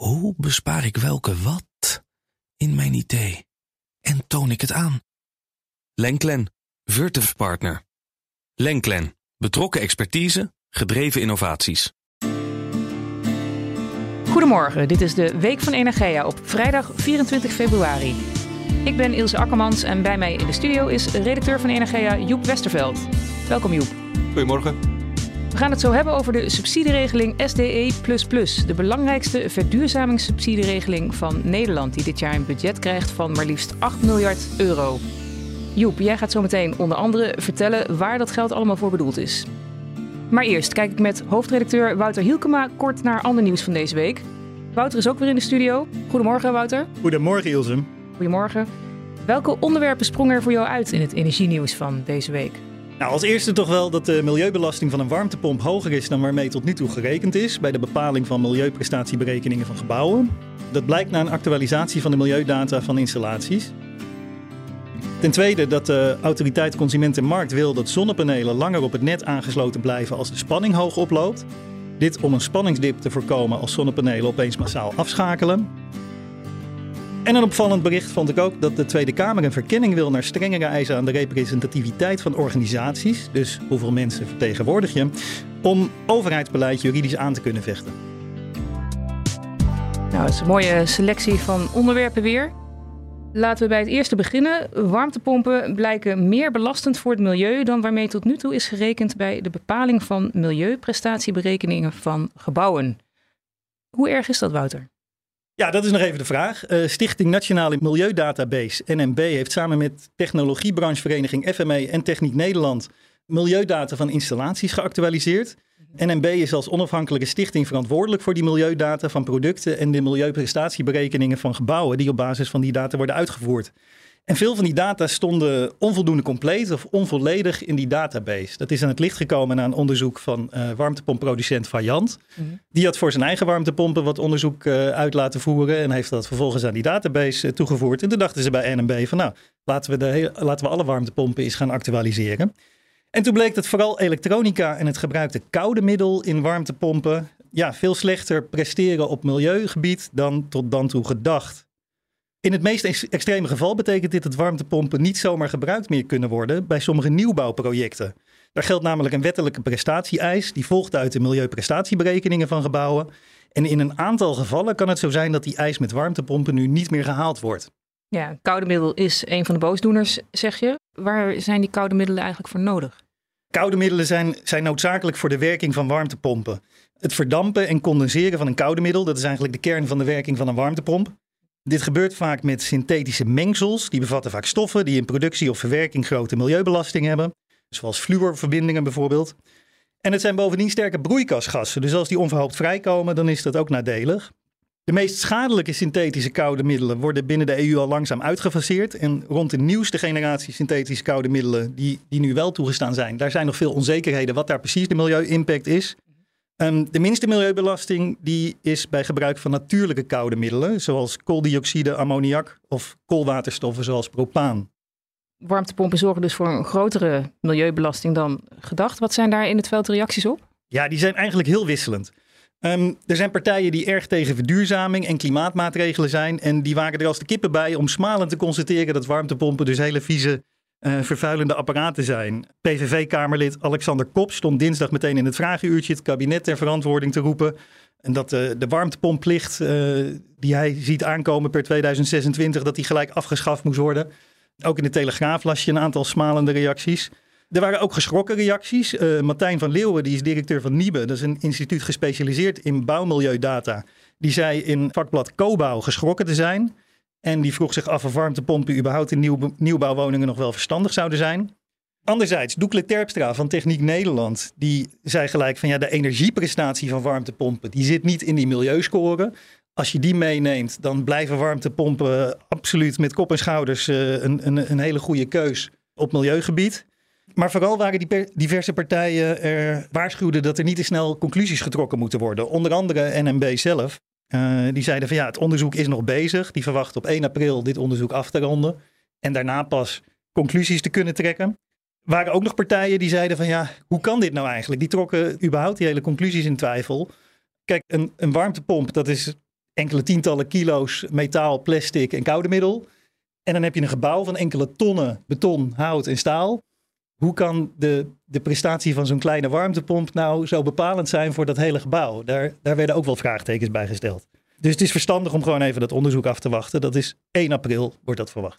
Hoe bespaar ik welke wat in mijn idee? En toon ik het aan? Lenklen, Virtuf Partner. Lenklen, betrokken expertise, gedreven innovaties. Goedemorgen, dit is de Week van Energia op vrijdag 24 februari. Ik ben Ilse Akkermans en bij mij in de studio is redacteur van Energia Joep Westerveld. Welkom Joep. Goedemorgen. We gaan het zo hebben over de subsidieregeling SDE++, de belangrijkste verduurzamingssubsidieregeling van Nederland, die dit jaar een budget krijgt van maar liefst 8 miljard euro. Joep, jij gaat zo meteen onder andere vertellen waar dat geld allemaal voor bedoeld is. Maar eerst kijk ik met hoofdredacteur Wouter Hielkema kort naar ander nieuws van deze week. Wouter is ook weer in de studio. Goedemorgen, Wouter. Goedemorgen, Ilse. Goedemorgen. Welke onderwerpen sprongen er voor jou uit in het energienieuws van deze week? Nou, als eerste toch wel dat de milieubelasting van een warmtepomp hoger is dan waarmee tot nu toe gerekend is bij de bepaling van milieuprestatieberekeningen van gebouwen. Dat blijkt na een actualisatie van de milieudata van installaties. Ten tweede dat de autoriteit Consument en Markt wil dat zonnepanelen langer op het net aangesloten blijven als de spanning hoog oploopt. Dit om een spanningsdip te voorkomen als zonnepanelen opeens massaal afschakelen. En een opvallend bericht vond ik ook dat de Tweede Kamer een verkenning wil naar strengere eisen aan de representativiteit van organisaties, dus hoeveel mensen vertegenwoordig je, om overheidsbeleid juridisch aan te kunnen vechten. Nou, het is een mooie selectie van onderwerpen weer. Laten we bij het eerste beginnen. Warmtepompen blijken meer belastend voor het milieu dan waarmee tot nu toe is gerekend bij de bepaling van milieuprestatieberekeningen van gebouwen. Hoe erg is dat, Wouter? Ja, dat is nog even de vraag. Uh, Stichting Nationale Milieudatabase, NMB, heeft samen met technologiebranchevereniging FME en Techniek Nederland milieudata van installaties geactualiseerd. NMB is als onafhankelijke stichting verantwoordelijk voor die milieudata van producten en de milieuprestatieberekeningen van gebouwen die op basis van die data worden uitgevoerd. En veel van die data stonden onvoldoende compleet of onvolledig in die database. Dat is aan het licht gekomen na een onderzoek van uh, warmtepompproducent Vajant. Mhm. Die had voor zijn eigen warmtepompen wat onderzoek uh, uit laten voeren en heeft dat vervolgens aan die database uh, toegevoegd. En toen dachten ze bij NMB van nou, laten we, de laten we alle warmtepompen eens gaan actualiseren. En toen bleek dat vooral elektronica en het gebruikte koude middel in warmtepompen ja, veel slechter presteren op milieugebied dan tot dan toe gedacht. In het meest extreme geval betekent dit dat warmtepompen niet zomaar gebruikt meer kunnen worden bij sommige nieuwbouwprojecten. Daar geldt namelijk een wettelijke prestatie-eis die volgt uit de milieuprestatieberekeningen van gebouwen. En in een aantal gevallen kan het zo zijn dat die eis met warmtepompen nu niet meer gehaald wordt. Ja, koude middel is een van de boosdoeners, zeg je. Waar zijn die koude middelen eigenlijk voor nodig? Koude middelen zijn, zijn noodzakelijk voor de werking van warmtepompen. Het verdampen en condenseren van een koude middel, dat is eigenlijk de kern van de werking van een warmtepomp. Dit gebeurt vaak met synthetische mengsels. Die bevatten vaak stoffen die in productie of verwerking grote milieubelasting hebben. Zoals fluorverbindingen bijvoorbeeld. En het zijn bovendien sterke broeikasgassen. Dus als die onverhoopt vrijkomen, dan is dat ook nadelig. De meest schadelijke synthetische koude middelen worden binnen de EU al langzaam uitgefaseerd. En rond de nieuwste generatie synthetische koude middelen, die, die nu wel toegestaan zijn, daar zijn nog veel onzekerheden wat daar precies de milieu-impact is. Um, de minste milieubelasting die is bij gebruik van natuurlijke koude middelen, zoals kooldioxide, ammoniak of koolwaterstoffen zoals propaan. Warmtepompen zorgen dus voor een grotere milieubelasting dan gedacht. Wat zijn daar in het veld reacties op? Ja, die zijn eigenlijk heel wisselend. Um, er zijn partijen die erg tegen verduurzaming en klimaatmaatregelen zijn. En die waren er als de kippen bij om smalend te constateren dat warmtepompen dus hele vieze uh, vervuilende apparaten zijn. PVV-Kamerlid Alexander Kop stond dinsdag meteen in het vragenuurtje het kabinet ter verantwoording te roepen. En dat uh, de warmtepompplicht uh, die hij ziet aankomen per 2026, dat die gelijk afgeschaft moest worden. Ook in de Telegraaf las je een aantal smalende reacties. Er waren ook geschrokken reacties. Martijn van Leeuwen, die is directeur van NIBE, dat is een instituut gespecialiseerd in bouwmilieudata. Die zei in vakblad Cobouw geschrokken te zijn. En die vroeg zich af of warmtepompen überhaupt in nieuw, nieuwbouwwoningen nog wel verstandig zouden zijn. Anderzijds, Doekle Terpstra van Techniek Nederland, die zei gelijk van ja, de energieprestatie van warmtepompen, die zit niet in die milieuscore. Als je die meeneemt, dan blijven warmtepompen absoluut met kop en schouders uh, een, een, een hele goede keus op milieugebied. Maar vooral waren die diverse partijen er waarschuwden dat er niet te snel conclusies getrokken moeten worden. Onder andere NMB zelf. Uh, die zeiden van ja, het onderzoek is nog bezig. Die verwachten op 1 april dit onderzoek af te ronden. En daarna pas conclusies te kunnen trekken. Waren ook nog partijen die zeiden van ja, hoe kan dit nou eigenlijk? Die trokken überhaupt die hele conclusies in twijfel. Kijk, een, een warmtepomp, dat is enkele tientallen kilo's metaal, plastic en koude middel. En dan heb je een gebouw van enkele tonnen beton, hout en staal. Hoe kan de, de prestatie van zo'n kleine warmtepomp nou zo bepalend zijn voor dat hele gebouw? Daar, daar werden ook wel vraagtekens bij gesteld. Dus het is verstandig om gewoon even dat onderzoek af te wachten. Dat is 1 april, wordt dat verwacht.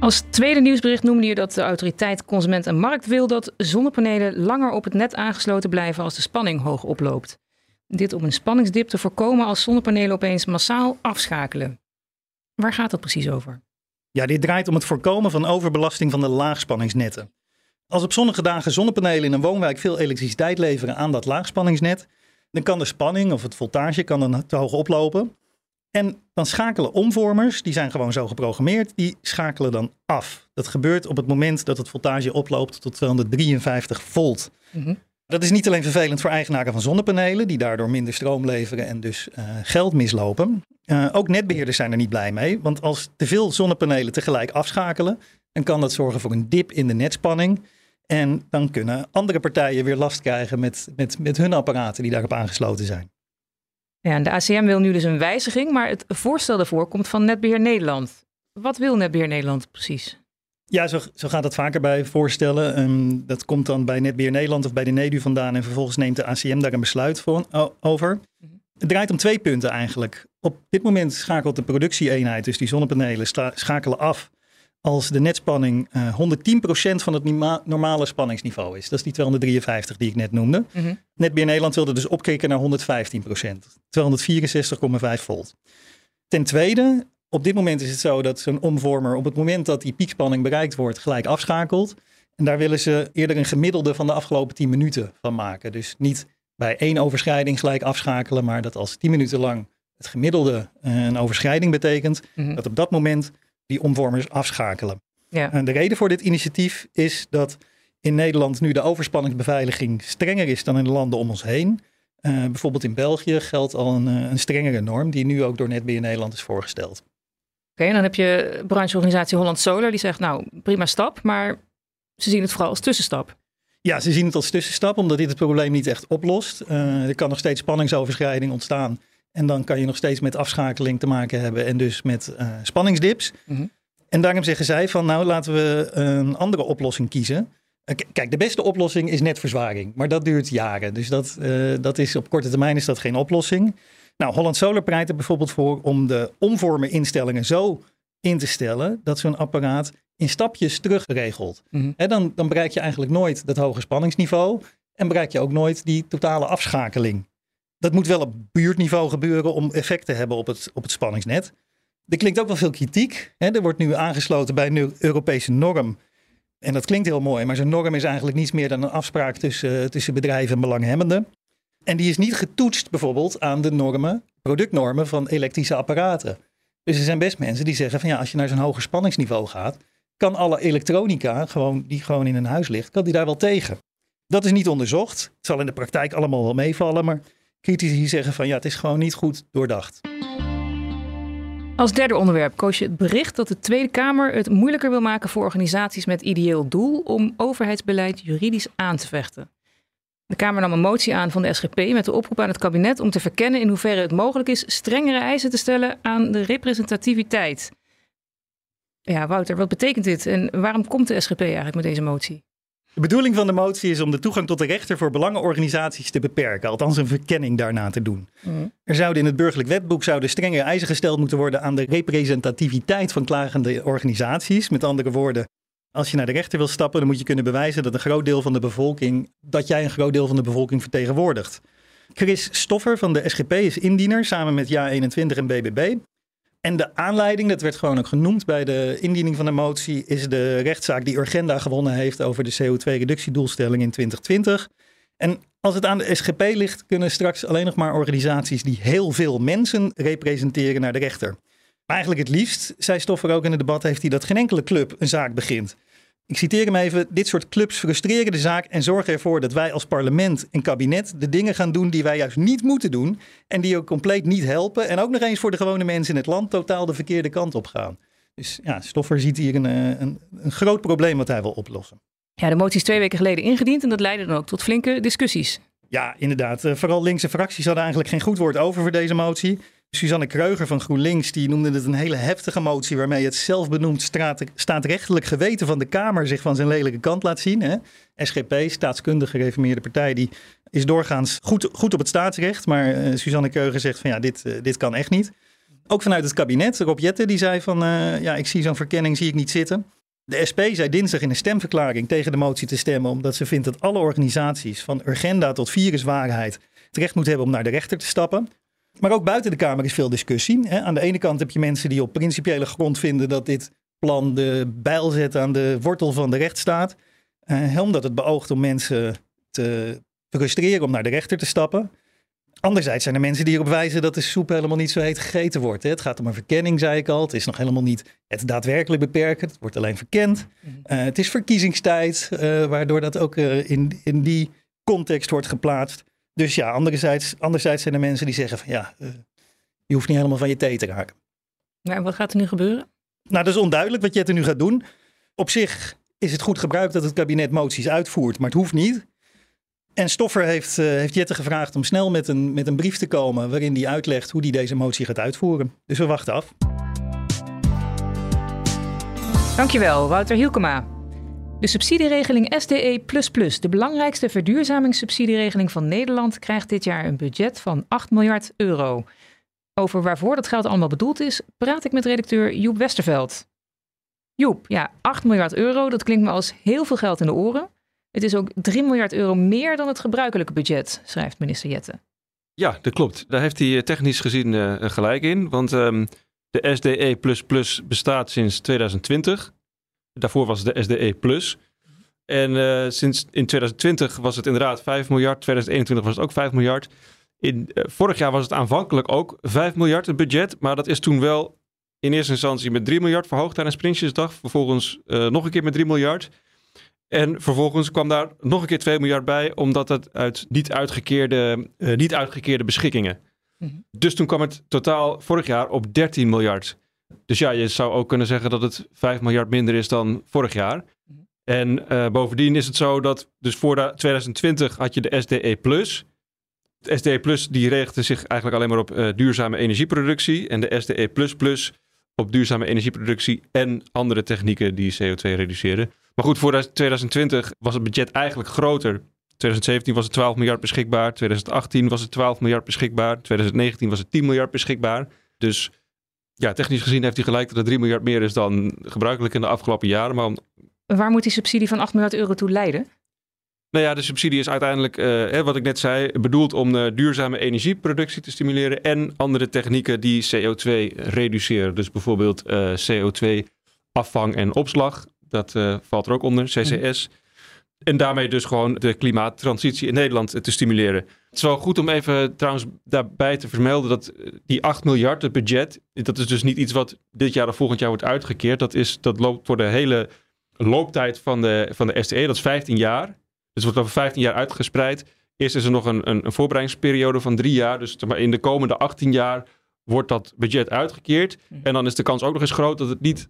Als tweede nieuwsbericht noemde je dat de autoriteit Consument en Markt wil dat zonnepanelen langer op het net aangesloten blijven als de spanning hoog oploopt. Dit om een spanningsdip te voorkomen als zonnepanelen opeens massaal afschakelen. Waar gaat dat precies over? Ja, dit draait om het voorkomen van overbelasting van de laagspanningsnetten. Als op zonnige dagen zonnepanelen in een woonwijk veel elektriciteit leveren aan dat laagspanningsnet, dan kan de spanning of het voltage kan dan te hoog oplopen. En dan schakelen omvormers, die zijn gewoon zo geprogrammeerd, die schakelen dan af. Dat gebeurt op het moment dat het voltage oploopt tot 253 volt. Mm Dat is niet alleen vervelend voor eigenaren van zonnepanelen, die daardoor minder stroom leveren en dus uh, geld mislopen. Uh, ook netbeheerders zijn er niet blij mee, want als te veel zonnepanelen tegelijk afschakelen, dan kan dat zorgen voor een dip in de netspanning. En dan kunnen andere partijen weer last krijgen met, met, met hun apparaten die daarop aangesloten zijn. Ja, de ACM wil nu dus een wijziging, maar het voorstel daarvoor komt van Netbeheer Nederland. Wat wil Netbeheer Nederland precies? Ja, zo, zo gaat dat vaker bij voorstellen. Um, dat komt dan bij Netbeheer Nederland of bij de NEDU vandaan en vervolgens neemt de ACM daar een besluit voor, over. Mhm. Het draait om twee punten eigenlijk. Op dit moment schakelt de productieeenheid, dus die zonnepanelen, schakelen af als de netspanning uh, eh, 110% van het normale spanningsniveau is. Dat is die 253 die ik net noemde. Mm -hmm. Netbeheer Nederland wilde dus opkrikken naar 115%. 264,5 volt. Ten tweede, op dit moment is het zo dat zo'n omvormer op het moment dat die piekspanning bereikt wordt gelijk afschakelt. En daar willen ze eerder een gemiddelde van de afgelopen 10 minuten van maken. Dus niet bij één overschrijding gelijk afschakelen, maar dat als 10 minuten lang het gemiddelde eh, een overschrijding betekent, mm -hmm. dat op dat moment die omvormers afschakelen. Ja. En de reden voor dit initiatief is dat in Nederland nu de overspanningsbeveiliging strenger is dan in de landen om ons heen. Uh, bijvoorbeeld in België geldt al een, eh, een, strengere norm die nu ook door Netbeheer Nederland is voorgesteld. Oké, en dan heb je brancheorganisatie Holland Solar die zegt nou prima stap, maar ze zien het vooral als tussenstap. Ja, ze zien het als tussenstap omdat dit het probleem niet echt oplost. Uh, er kan nog steeds spanningsoverschrijding ontstaan en dan kan je nog steeds met afschakeling te maken hebben en dus met uh, spanningsdips. Mhm. En daarom zeggen zij van nou laten we een andere oplossing kiezen. Uh, kijk, de beste oplossing is netverzwaring, maar dat duurt jaren. Dus dat, uh, dat is op korte termijn is dat geen oplossing. Nou, Holland Solar pleit er bijvoorbeeld voor om de omvormeninstellingen zo in te stellen dat zo'n apparaat in stapjes terugregelt. Mm dan, dan bereik je eigenlijk nooit dat hoge spanningsniveau en bereik je ook nooit die totale afschakeling dat moet wel op buurtniveau gebeuren om effect te hebben op het, op het spanningsnet. Er klinkt ook wel veel kritiek. Hè? Er wordt nu aangesloten bij een Europese norm. En dat klinkt heel mooi, maar zo'n norm is eigenlijk niets meer dan een afspraak tussen, tussen bedrijven en belanghebbenden. En die is niet getoetst bijvoorbeeld aan de normen, productnormen van elektrische apparaten. Dus er zijn best mensen die zeggen van ja, als je naar zo'n hoger spanningsniveau gaat, kan alle elektronica, gewoon, die gewoon in een huis ligt, kan die daar wel tegen. Dat is niet onderzocht. Het zal in de praktijk allemaal wel meevallen, maar critici zeggen van ja, het is gewoon niet goed doordacht. Als derde onderwerp koos je het bericht dat de Tweede Kamer het moeilijker wil maken voor organisaties met ideeel doel om overheidsbeleid juridisch aan te vechten. De Kamer nam een motie aan van de SGP met de oproep aan het kabinet om te verkennen in hoeverre het mogelijk is strengere eisen te stellen aan de representativiteit. Ja, Wouter, wat betekent dit en waarom komt de SGP eigenlijk met deze motie? De bedoeling van de motie is om de toegang tot de rechter voor belangenorganisaties te beperken, althans een verkenning daarna te doen. Mm. Er zouden in het burgerlijk wetboek zouden strengere eisen gesteld moeten worden aan de representativiteit van klagende organisaties. Met andere woorden, als je naar de rechter wil stappen, dan moet je kunnen bewijzen dat een groot deel van de bevolking, dat jij een groot deel van de bevolking vertegenwoordigt. Chris Stoffer van de SGP is indiener samen met JA21 en BBB. En de aanleiding, dat werd gewoon ook genoemd bij de indiening van de motie, is de rechtszaak die Urgenda gewonnen heeft over de CO2-reductiedoelstelling in 2020. En als het aan de SGP ligt, kunnen straks alleen nog maar organisaties die heel veel mensen representeren naar de rechter. Maar eigenlijk het liefst, zei Stoffer ook in het debat, heeft hij dat geen enkele club een zaak begint. Ik citeer hem even. Dit soort clubs frustreren de zaak en zorgen ervoor dat wij als parlement en kabinet de dingen gaan doen die wij juist niet moeten doen. En die ook compleet niet helpen. En ook nog eens voor de gewone mensen in het land totaal de verkeerde kant op gaan. Dus ja, Stoffer ziet hier een, eh, een, een groot probleem wat hij wil oplossen. Ja, de motie is twee weken geleden ingediend en dat leidde dan ook tot flinke discussies. Ja, inderdaad. Uh, vooral linkse fracties hadden eigenlijk geen goed woord over voor deze motie. Suzanne Kreuger van GroenLinks die noemde het een hele heftige motie waarmee het zelfbenoemd staatsrechtelijk geweten van de Kamer zich van zijn lelijke kant laat zien. Hè? SGP, staatskundige gereformeerde partij, die is doorgaans goed, goed op het staatsrecht. Maar uh, Suzanne Kreuger zegt van ja, dit, uh, dit kan echt niet. Ook vanuit het kabinet, Rob Jette, die zei van uh, ja, ik zie zo'n verkenning zie ik niet zitten. De SP zei dinsdag in een stemverklaring tegen de motie te stemmen, omdat ze vindt dat alle organisaties, van Urgenda tot viruswaarheid, het recht moeten hebben om naar de rechter te stappen. Maar ook buiten de Kamer is veel discussie. Aan de ene kant heb je mensen die op principiële grond vinden dat dit plan de bijl zet aan de wortel van de rechtsstaat. Uh, omdat het beoogt om mensen te frustreren om naar de rechter te stappen. Anderzijds zijn er mensen die erop wijzen dat de soep helemaal niet zo heet gegeten wordt. Het gaat om een verkenning, zei ik al. Het is nog helemaal niet het daadwerkelijk beperken. Het wordt alleen verkend. Uh, het is verkiezingstijd, uh, waardoor dat ook in, in die context wordt geplaatst. Dus ja, anderzijds, anderzijds zijn er mensen die zeggen van ja, je hoeft niet helemaal van je thee te raken. En wat gaat er nu gebeuren? Nou, dat is onduidelijk wat Jette nu gaat doen. Op zich is het goed gebruikt dat het kabinet moties uitvoert, maar het hoeft niet. En Stoffer heeft, uh, heeft Jette gevraagd om snel met een, met een brief te komen waarin hij uitlegt hoe hij deze motie gaat uitvoeren. Dus we wachten af. Dankjewel, Wouter Hielkema. De subsidieregeling SDE, de belangrijkste verduurzamingssubsidieregeling van Nederland, krijgt dit jaar een budget van 8 miljard euro. Over waarvoor dat geld allemaal bedoeld is, praat ik met redacteur Joep Westerveld. Joep, ja, 8 miljard euro, dat klinkt me als heel veel geld in de oren. Het is ook 3 miljard euro meer dan het gebruikelijke budget, schrijft minister Jette. Ja, dat klopt. Daar heeft hij eh, technisch gezien uh, gelijk in. Want um, de SDE bestaat sinds 2020. Daarvoor was het de SDE En uh, sinds in 2020 was het inderdaad 5 miljard. 2021 was het ook 5 miljard. In, uh, vorig jaar was het aanvankelijk ook 5 miljard het budget. Maar dat is toen wel in eerste instantie met 3 miljard verhoogd tijdens Prinsjesdag. Vervolgens uh, nog een keer met 3 miljard. En vervolgens kwam daar nog een keer 2 miljard bij, omdat het uit niet uitgekeerde, niet uitgekeerde beschikkingen. Mm -hmm. Dus toen kwam het totaal vorig jaar op 13 miljard. Dus ja, je zou ook kunnen zeggen dat het 5 miljard minder is dan vorig jaar. -hmm. En uh, bovendien is het zo dat, dus voor 2020 had je de SDE Plus. De SDE Plus die regelde zich eigenlijk alleen maar op uh, duurzame energieproductie. En de SDE Plus Plus op duurzame energieproductie en andere technieken die CO2 reduceren. Maar goed, voor 2020 was het budget eigenlijk groter. 2017 was het 12 miljard beschikbaar. 2018 was het 12 miljard beschikbaar. 2019 was het 10 miljard beschikbaar. Dus ja, technisch gezien heeft hij gelijk dat het 3 miljard meer is dan gebruikelijk in de afgelopen jaren. Maar om... Waar moet die subsidie van 8 miljard euro toe leiden? Nou ja, de subsidie is uiteindelijk, uh, wat ik net zei, bedoeld om uh, duurzame energieproductie te stimuleren en andere technieken die CO2 reduceren. Dus bijvoorbeeld uh, CO2-afvang en opslag. Dat valt er ook onder, CCS. En daarmee dus gewoon de klimaattransitie in Nederland te stimuleren. Het is wel goed om even trouwens daarbij te vermelden dat die 8 miljard, het budget, dat is dus niet iets wat dit jaar of volgend jaar wordt uitgekeerd. Dat, is, dat loopt voor de hele looptijd van de, van de STE, dat is 15 jaar. Dus het wordt over 15 jaar uitgespreid. Eerst is er nog een, een, een voorbereidingsperiode van drie jaar. Dus in de komende 18 jaar wordt dat budget uitgekeerd. Mhm. En dan is de kans ook nog eens groot dat het niet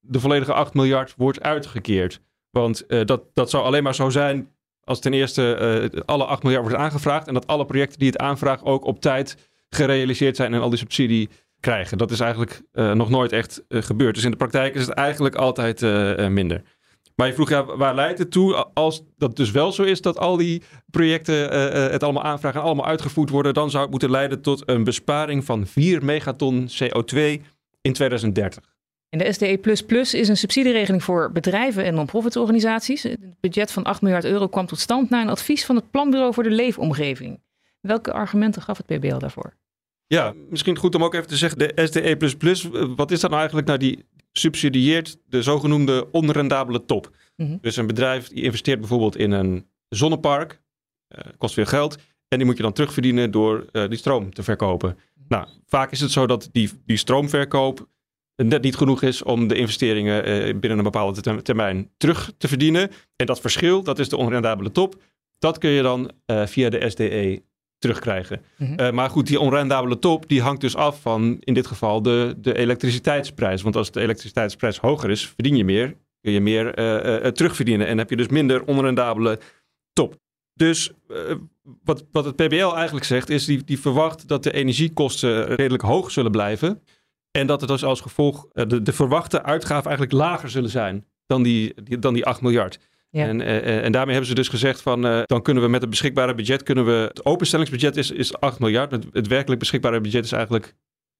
de volledige 8 miljard wordt uitgekeerd. Want uh, dat, dat zou alleen maar zo zijn als ten eerste uh, alle 8 miljard wordt aangevraagd. En dat alle projecten die het aanvragen ook op tijd gerealiseerd zijn en al die subsidie krijgen. Dat is eigenlijk uh, nog nooit echt gebeurd. Dus in de praktijk is het eigenlijk altijd minder. Maar je vroeg, ja, waar leidt het toe? Als dat dus wel zo is dat al die projecten het allemaal aanvragen en allemaal uitgevoerd worden, dan zou het moeten leiden tot een besparing van 4 megaton CO2 in 2030. En de SDE is een subsidieregeling voor bedrijven en non-profit organisaties. Het budget van 8 miljard euro kwam tot stand na een advies van het Planbureau voor de Leefomgeving. Welke argumenten gaf het PBL daarvoor? Ja, misschien goed om ook even te zeggen, de SDE++, wat is dat nou eigenlijk? Nou, die subsidieert de zogenoemde onrendabele top. Mhm. Dus een bedrijf die investeert bijvoorbeeld in een zonnepark, uh, kost veel geld, en die moet je dan terugverdienen door uh, die stroom te verkopen. Nou, vaak is het zo dat die, die stroomverkoop net niet genoeg is om de investeringen uh, binnen een bepaalde termijn terug te verdienen. En dat verschil, dat is de onrendabele top. Dat kun je dan via de SDE terugkrijgen. Mhm. uh, maar goed, die onrendabele top die hangt dus af van in dit geval de, de elektriciteitsprijs. Want als de elektriciteitsprijs hoger is, verdien je meer, kun je meer uh, uh, terugverdienen en heb je dus minder onrendabele top. Dus wat, wat het PBL eigenlijk zegt, is die, die verwacht dat de energiekosten redelijk hoog zullen blijven. En dat het dus als gevolg uh, de, de verwachte uitgaven eigenlijk lager zullen zijn dan die, die dan die 8 miljard. Ja. En, uh, en daarmee hebben ze dus gezegd van dan kunnen we met het beschikbare budget, kunnen we, het openstellingsbudget is, is 8 miljard. Het, het werkelijk beschikbare budget is eigenlijk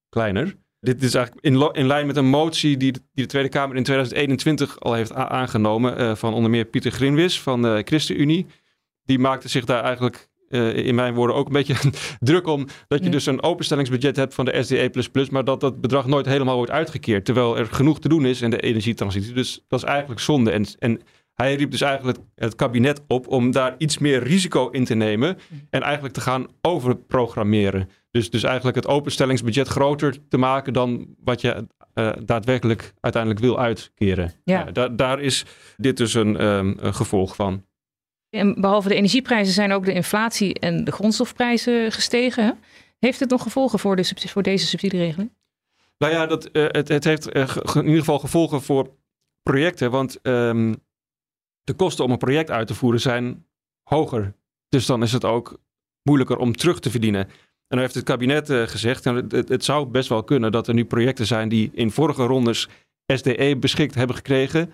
kleiner. Dit is eigenlijk in, in lijn met een motie die de, die de, Tweede Kamer in 2021 al heeft aangenomen. Uh, van onder meer Pieter Grinwis van de ChristenUnie. Die maakte zich daar eigenlijk uh, in mijn woorden ook een beetje druk om. Dat je ja. dus een openstellingsbudget hebt van de SDE, maar dat dat bedrag nooit helemaal wordt uitgekeerd. Terwijl er genoeg te doen is in de energietransitie. Dus dat is eigenlijk zonde. En, en hij riep dus eigenlijk het kabinet op om daar iets meer risico in te nemen. En eigenlijk te gaan overprogrammeren. Dus, dus eigenlijk het openstellingsbudget groter te maken dan wat je uh, daadwerkelijk uiteindelijk wil uitkeren. Ja. Uh, da daar is dit dus een, um, een, gevolg van. En behalve de energieprijzen zijn ook de inflatie en de grondstofprijzen gestegen. Heeft het nog gevolgen voor, voor deze subsidieregeling? Nou ja, dat, uh, het, het, heeft in ieder geval gevolgen voor projecten. Want um, de kosten om een project uit te voeren zijn hoger. Dus dan is het ook moeilijker om terug te verdienen. En dan heeft het kabinet uh, gezegd, en het, het, zou best wel kunnen dat er nu projecten zijn die in vorige rondes SDE beschikt hebben gekregen,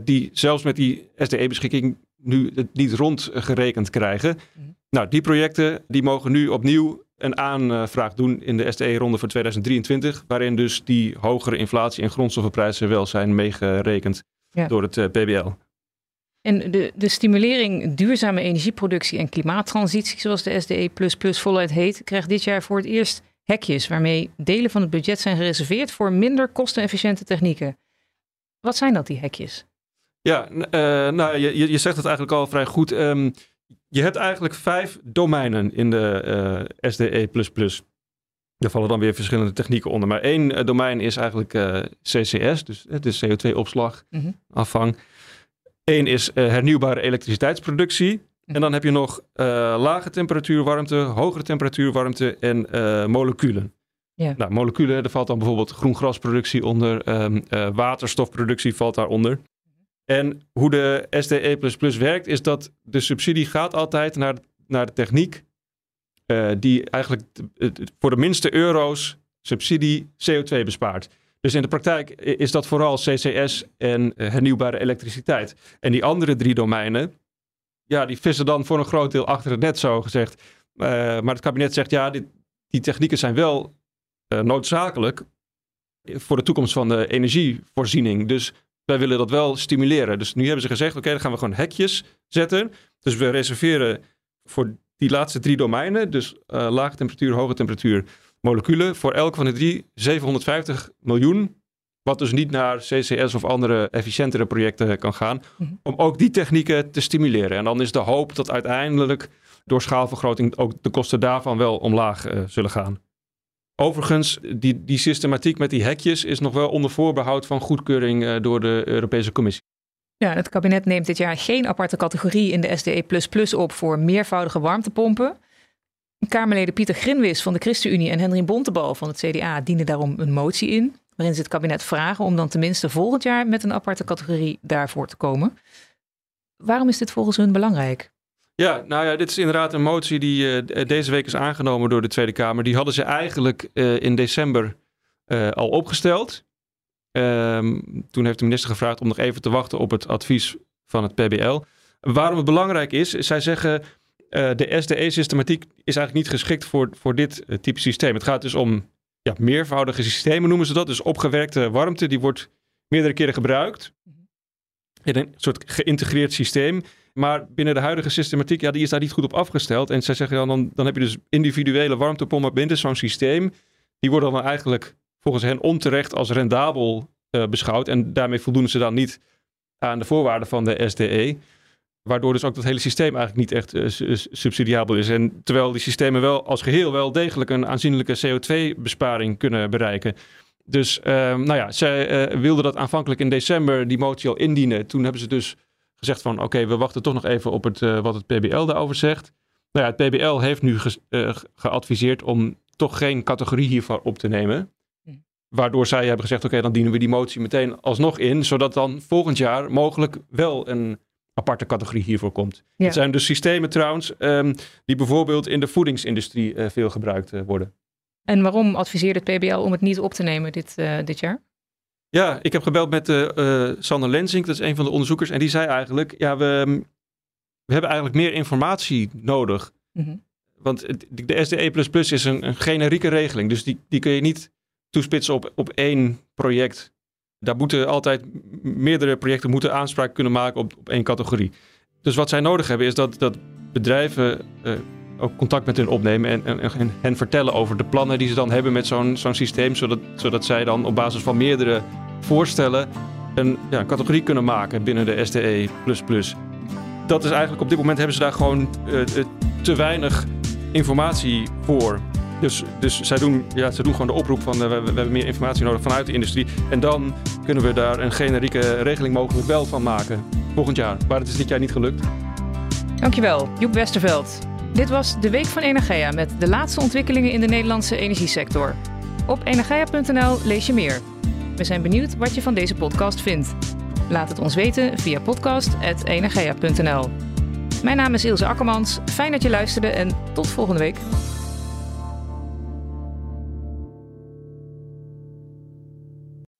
die zelfs met die SDE-beschikking nu het niet rondgerekend krijgen. Mm. Nou, die projecten die mogen nu opnieuw een aanvraag doen in de SDE-ronde voor 2023, waarin dus die hogere inflatie en grondstoffenprijzen wel zijn meegerekend ja. door het uh, PBL. En de, de stimulering duurzame energieproductie en klimaattransitie, zoals de SDE voluit heet, krijgt dit jaar voor het eerst hekjes waarmee delen van het budget zijn gereserveerd voor minder kostenefficiënte technieken. Wat zijn dat, die hekjes? Ja, uh, nou, je, je zegt het eigenlijk al vrij goed. Um, je hebt eigenlijk vijf domeinen in de uh, SDE. Daar vallen dan weer verschillende technieken onder. Maar één uh, domein is eigenlijk CCS, dus het is CO2-opslag, mm -hmm. afvang. Eén is hernieuwbare elektriciteitsproductie. En dan heb je nog lage temperatuur warmte, hogere temperatuur warmte en moleculen. Nou, moleculen, daar valt dan bijvoorbeeld groengrasproductie onder, um, waterstofproductie valt daaronder. En hoe de SDE++ werkt, is dat de subsidie gaat altijd naar, naar de techniek die eigenlijk voor de minste euro's subsidie CO2 bespaart. Dus in de praktijk is dat vooral CCS en uh, hernieuwbare elektriciteit. En die andere drie domeinen, ja, die vissen dan voor een groot deel achter het net, zo gezegd. Uh, maar het kabinet zegt, ja, dit, die technieken zijn wel uh, noodzakelijk voor de toekomst van de energievoorziening. Dus wij willen dat wel stimuleren. Dus nu hebben ze gezegd, oké, okay, dan gaan we gewoon hekjes zetten. Dus we reserveren voor die laatste drie domeinen, dus lage temperatuur, hoge temperatuur, moleculen. Voor elk van de drie 750 miljoen. Wat dus niet naar CCS of andere efficiëntere projecten kan gaan. Mhm. Om ook die technieken te stimuleren. En dan is de hoop dat uiteindelijk door schaalvergroting ook de kosten daarvan wel omlaag uh, zullen gaan. Overigens, die, die systematiek met die hekjes is nog wel onder voorbehoud van goedkeuring uh, door de Europese Commissie. Ja, het kabinet neemt dit jaar geen aparte categorie in de SDE op voor meervoudige warmtepompen. Kamerleden Pieter Grinwis van de ChristenUnie en Henry Bontebal van het CDA dienen daarom een motie in. Waarin ze het kabinet vragen om dan tenminste volgend jaar met een aparte categorie daarvoor te komen. Waarom is dit volgens hun belangrijk? Ja, nou ja, dit is inderdaad een motie die uh, deze week is aangenomen door de Tweede Kamer. Die hadden ze eigenlijk uh, in december uh, al opgesteld. Ehm, toen heeft de minister gevraagd om nog even te wachten op het advies van het PBL. Waarom het belangrijk is, is zij zeggen de SDE-systematiek is eigenlijk niet geschikt voor, voor dit type systeem. Het gaat dus om ja, meervoudige systemen, noemen ze dat. Dus opgewerkte warmte, die wordt meerdere keren gebruikt. Mhm. In een soort geïntegreerd systeem. Maar binnen de huidige systematiek, ja, die is daar niet goed op afgesteld. En zij zeggen dan, dan heb je dus individuele warmtepompen binnen zo'n systeem. Die worden dan eigenlijk volgens hen onterecht als rendabel uh, beschouwd. En daarmee voldoen ze dan niet aan de voorwaarden van de SDE. Waardoor dus ook dat hele systeem eigenlijk niet echt uh, subsidiabel is. En terwijl die systemen wel als geheel wel degelijk een aanzienlijke CO2-besparing kunnen bereiken. Dus uh, nou ja, zij uh, wilden dat aanvankelijk in december die motie al indienen. Toen hebben ze dus gezegd van oké, okay, we wachten toch nog even op het, uh, wat het PBL daarover zegt. Nou ja, het PBL heeft nu ge geadviseerd om toch geen categorie hiervan op te nemen. Hm. Waardoor zij hebben gezegd oké, okay, dan dienen we die motie meteen alsnog in. Zodat dan volgend jaar mogelijk wel een aparte categorie hiervoor komt. Ja. Het zijn dus systemen trouwens ehm, die bijvoorbeeld in de voedingsindustrie eh, veel gebruikt eh, worden. En waarom adviseert het PBL om het niet op te nemen dit, eh, dit jaar? Ja, ik heb gebeld met eh, Sander Lensink, dat is een van de onderzoekers. En die zei eigenlijk, ja, we, we hebben eigenlijk meer informatie nodig. Mhm. Want de SDE++ is een, een generieke regeling. Dus die, die kun je niet toespitsen op, op één project. Daar moeten altijd meerdere projecten moeten aanspraak kunnen maken op, op één categorie. Dus wat zij nodig hebben is dat, dat bedrijven eh, ook contact met hun opnemen en, en, en hen vertellen over de plannen die ze dan hebben met zo'n zo'n systeem. Zodat, zodat zij dan op basis van meerdere voorstellen een ja, categorie kunnen maken binnen de SDE++. Dat is eigenlijk op dit moment hebben ze daar gewoon eh, eh, te weinig informatie voor. Dus, dus zij, doen, ja, zij doen gewoon de oproep van eh, we, we hebben meer informatie nodig vanuit de industrie. En dan kunnen we daar een generieke regeling mogelijk wel van maken volgend jaar. Maar het is dit jaar niet gelukt. Dankjewel, Joep Westerveld. Dit was de Week van Energia met de laatste ontwikkelingen in de Nederlandse energiesector. Op energia.nl lees je meer. We zijn benieuwd wat je van deze podcast vindt. Laat het ons weten via podcast.energia.nl. Mijn naam is Ilse Akkermans. Fijn dat je luisterde en tot volgende week.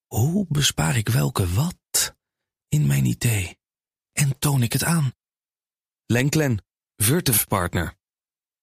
Hoe bespaar ik welke wat in mijn idee? En toon ik het aan? Lenklen, Virtuf Partner.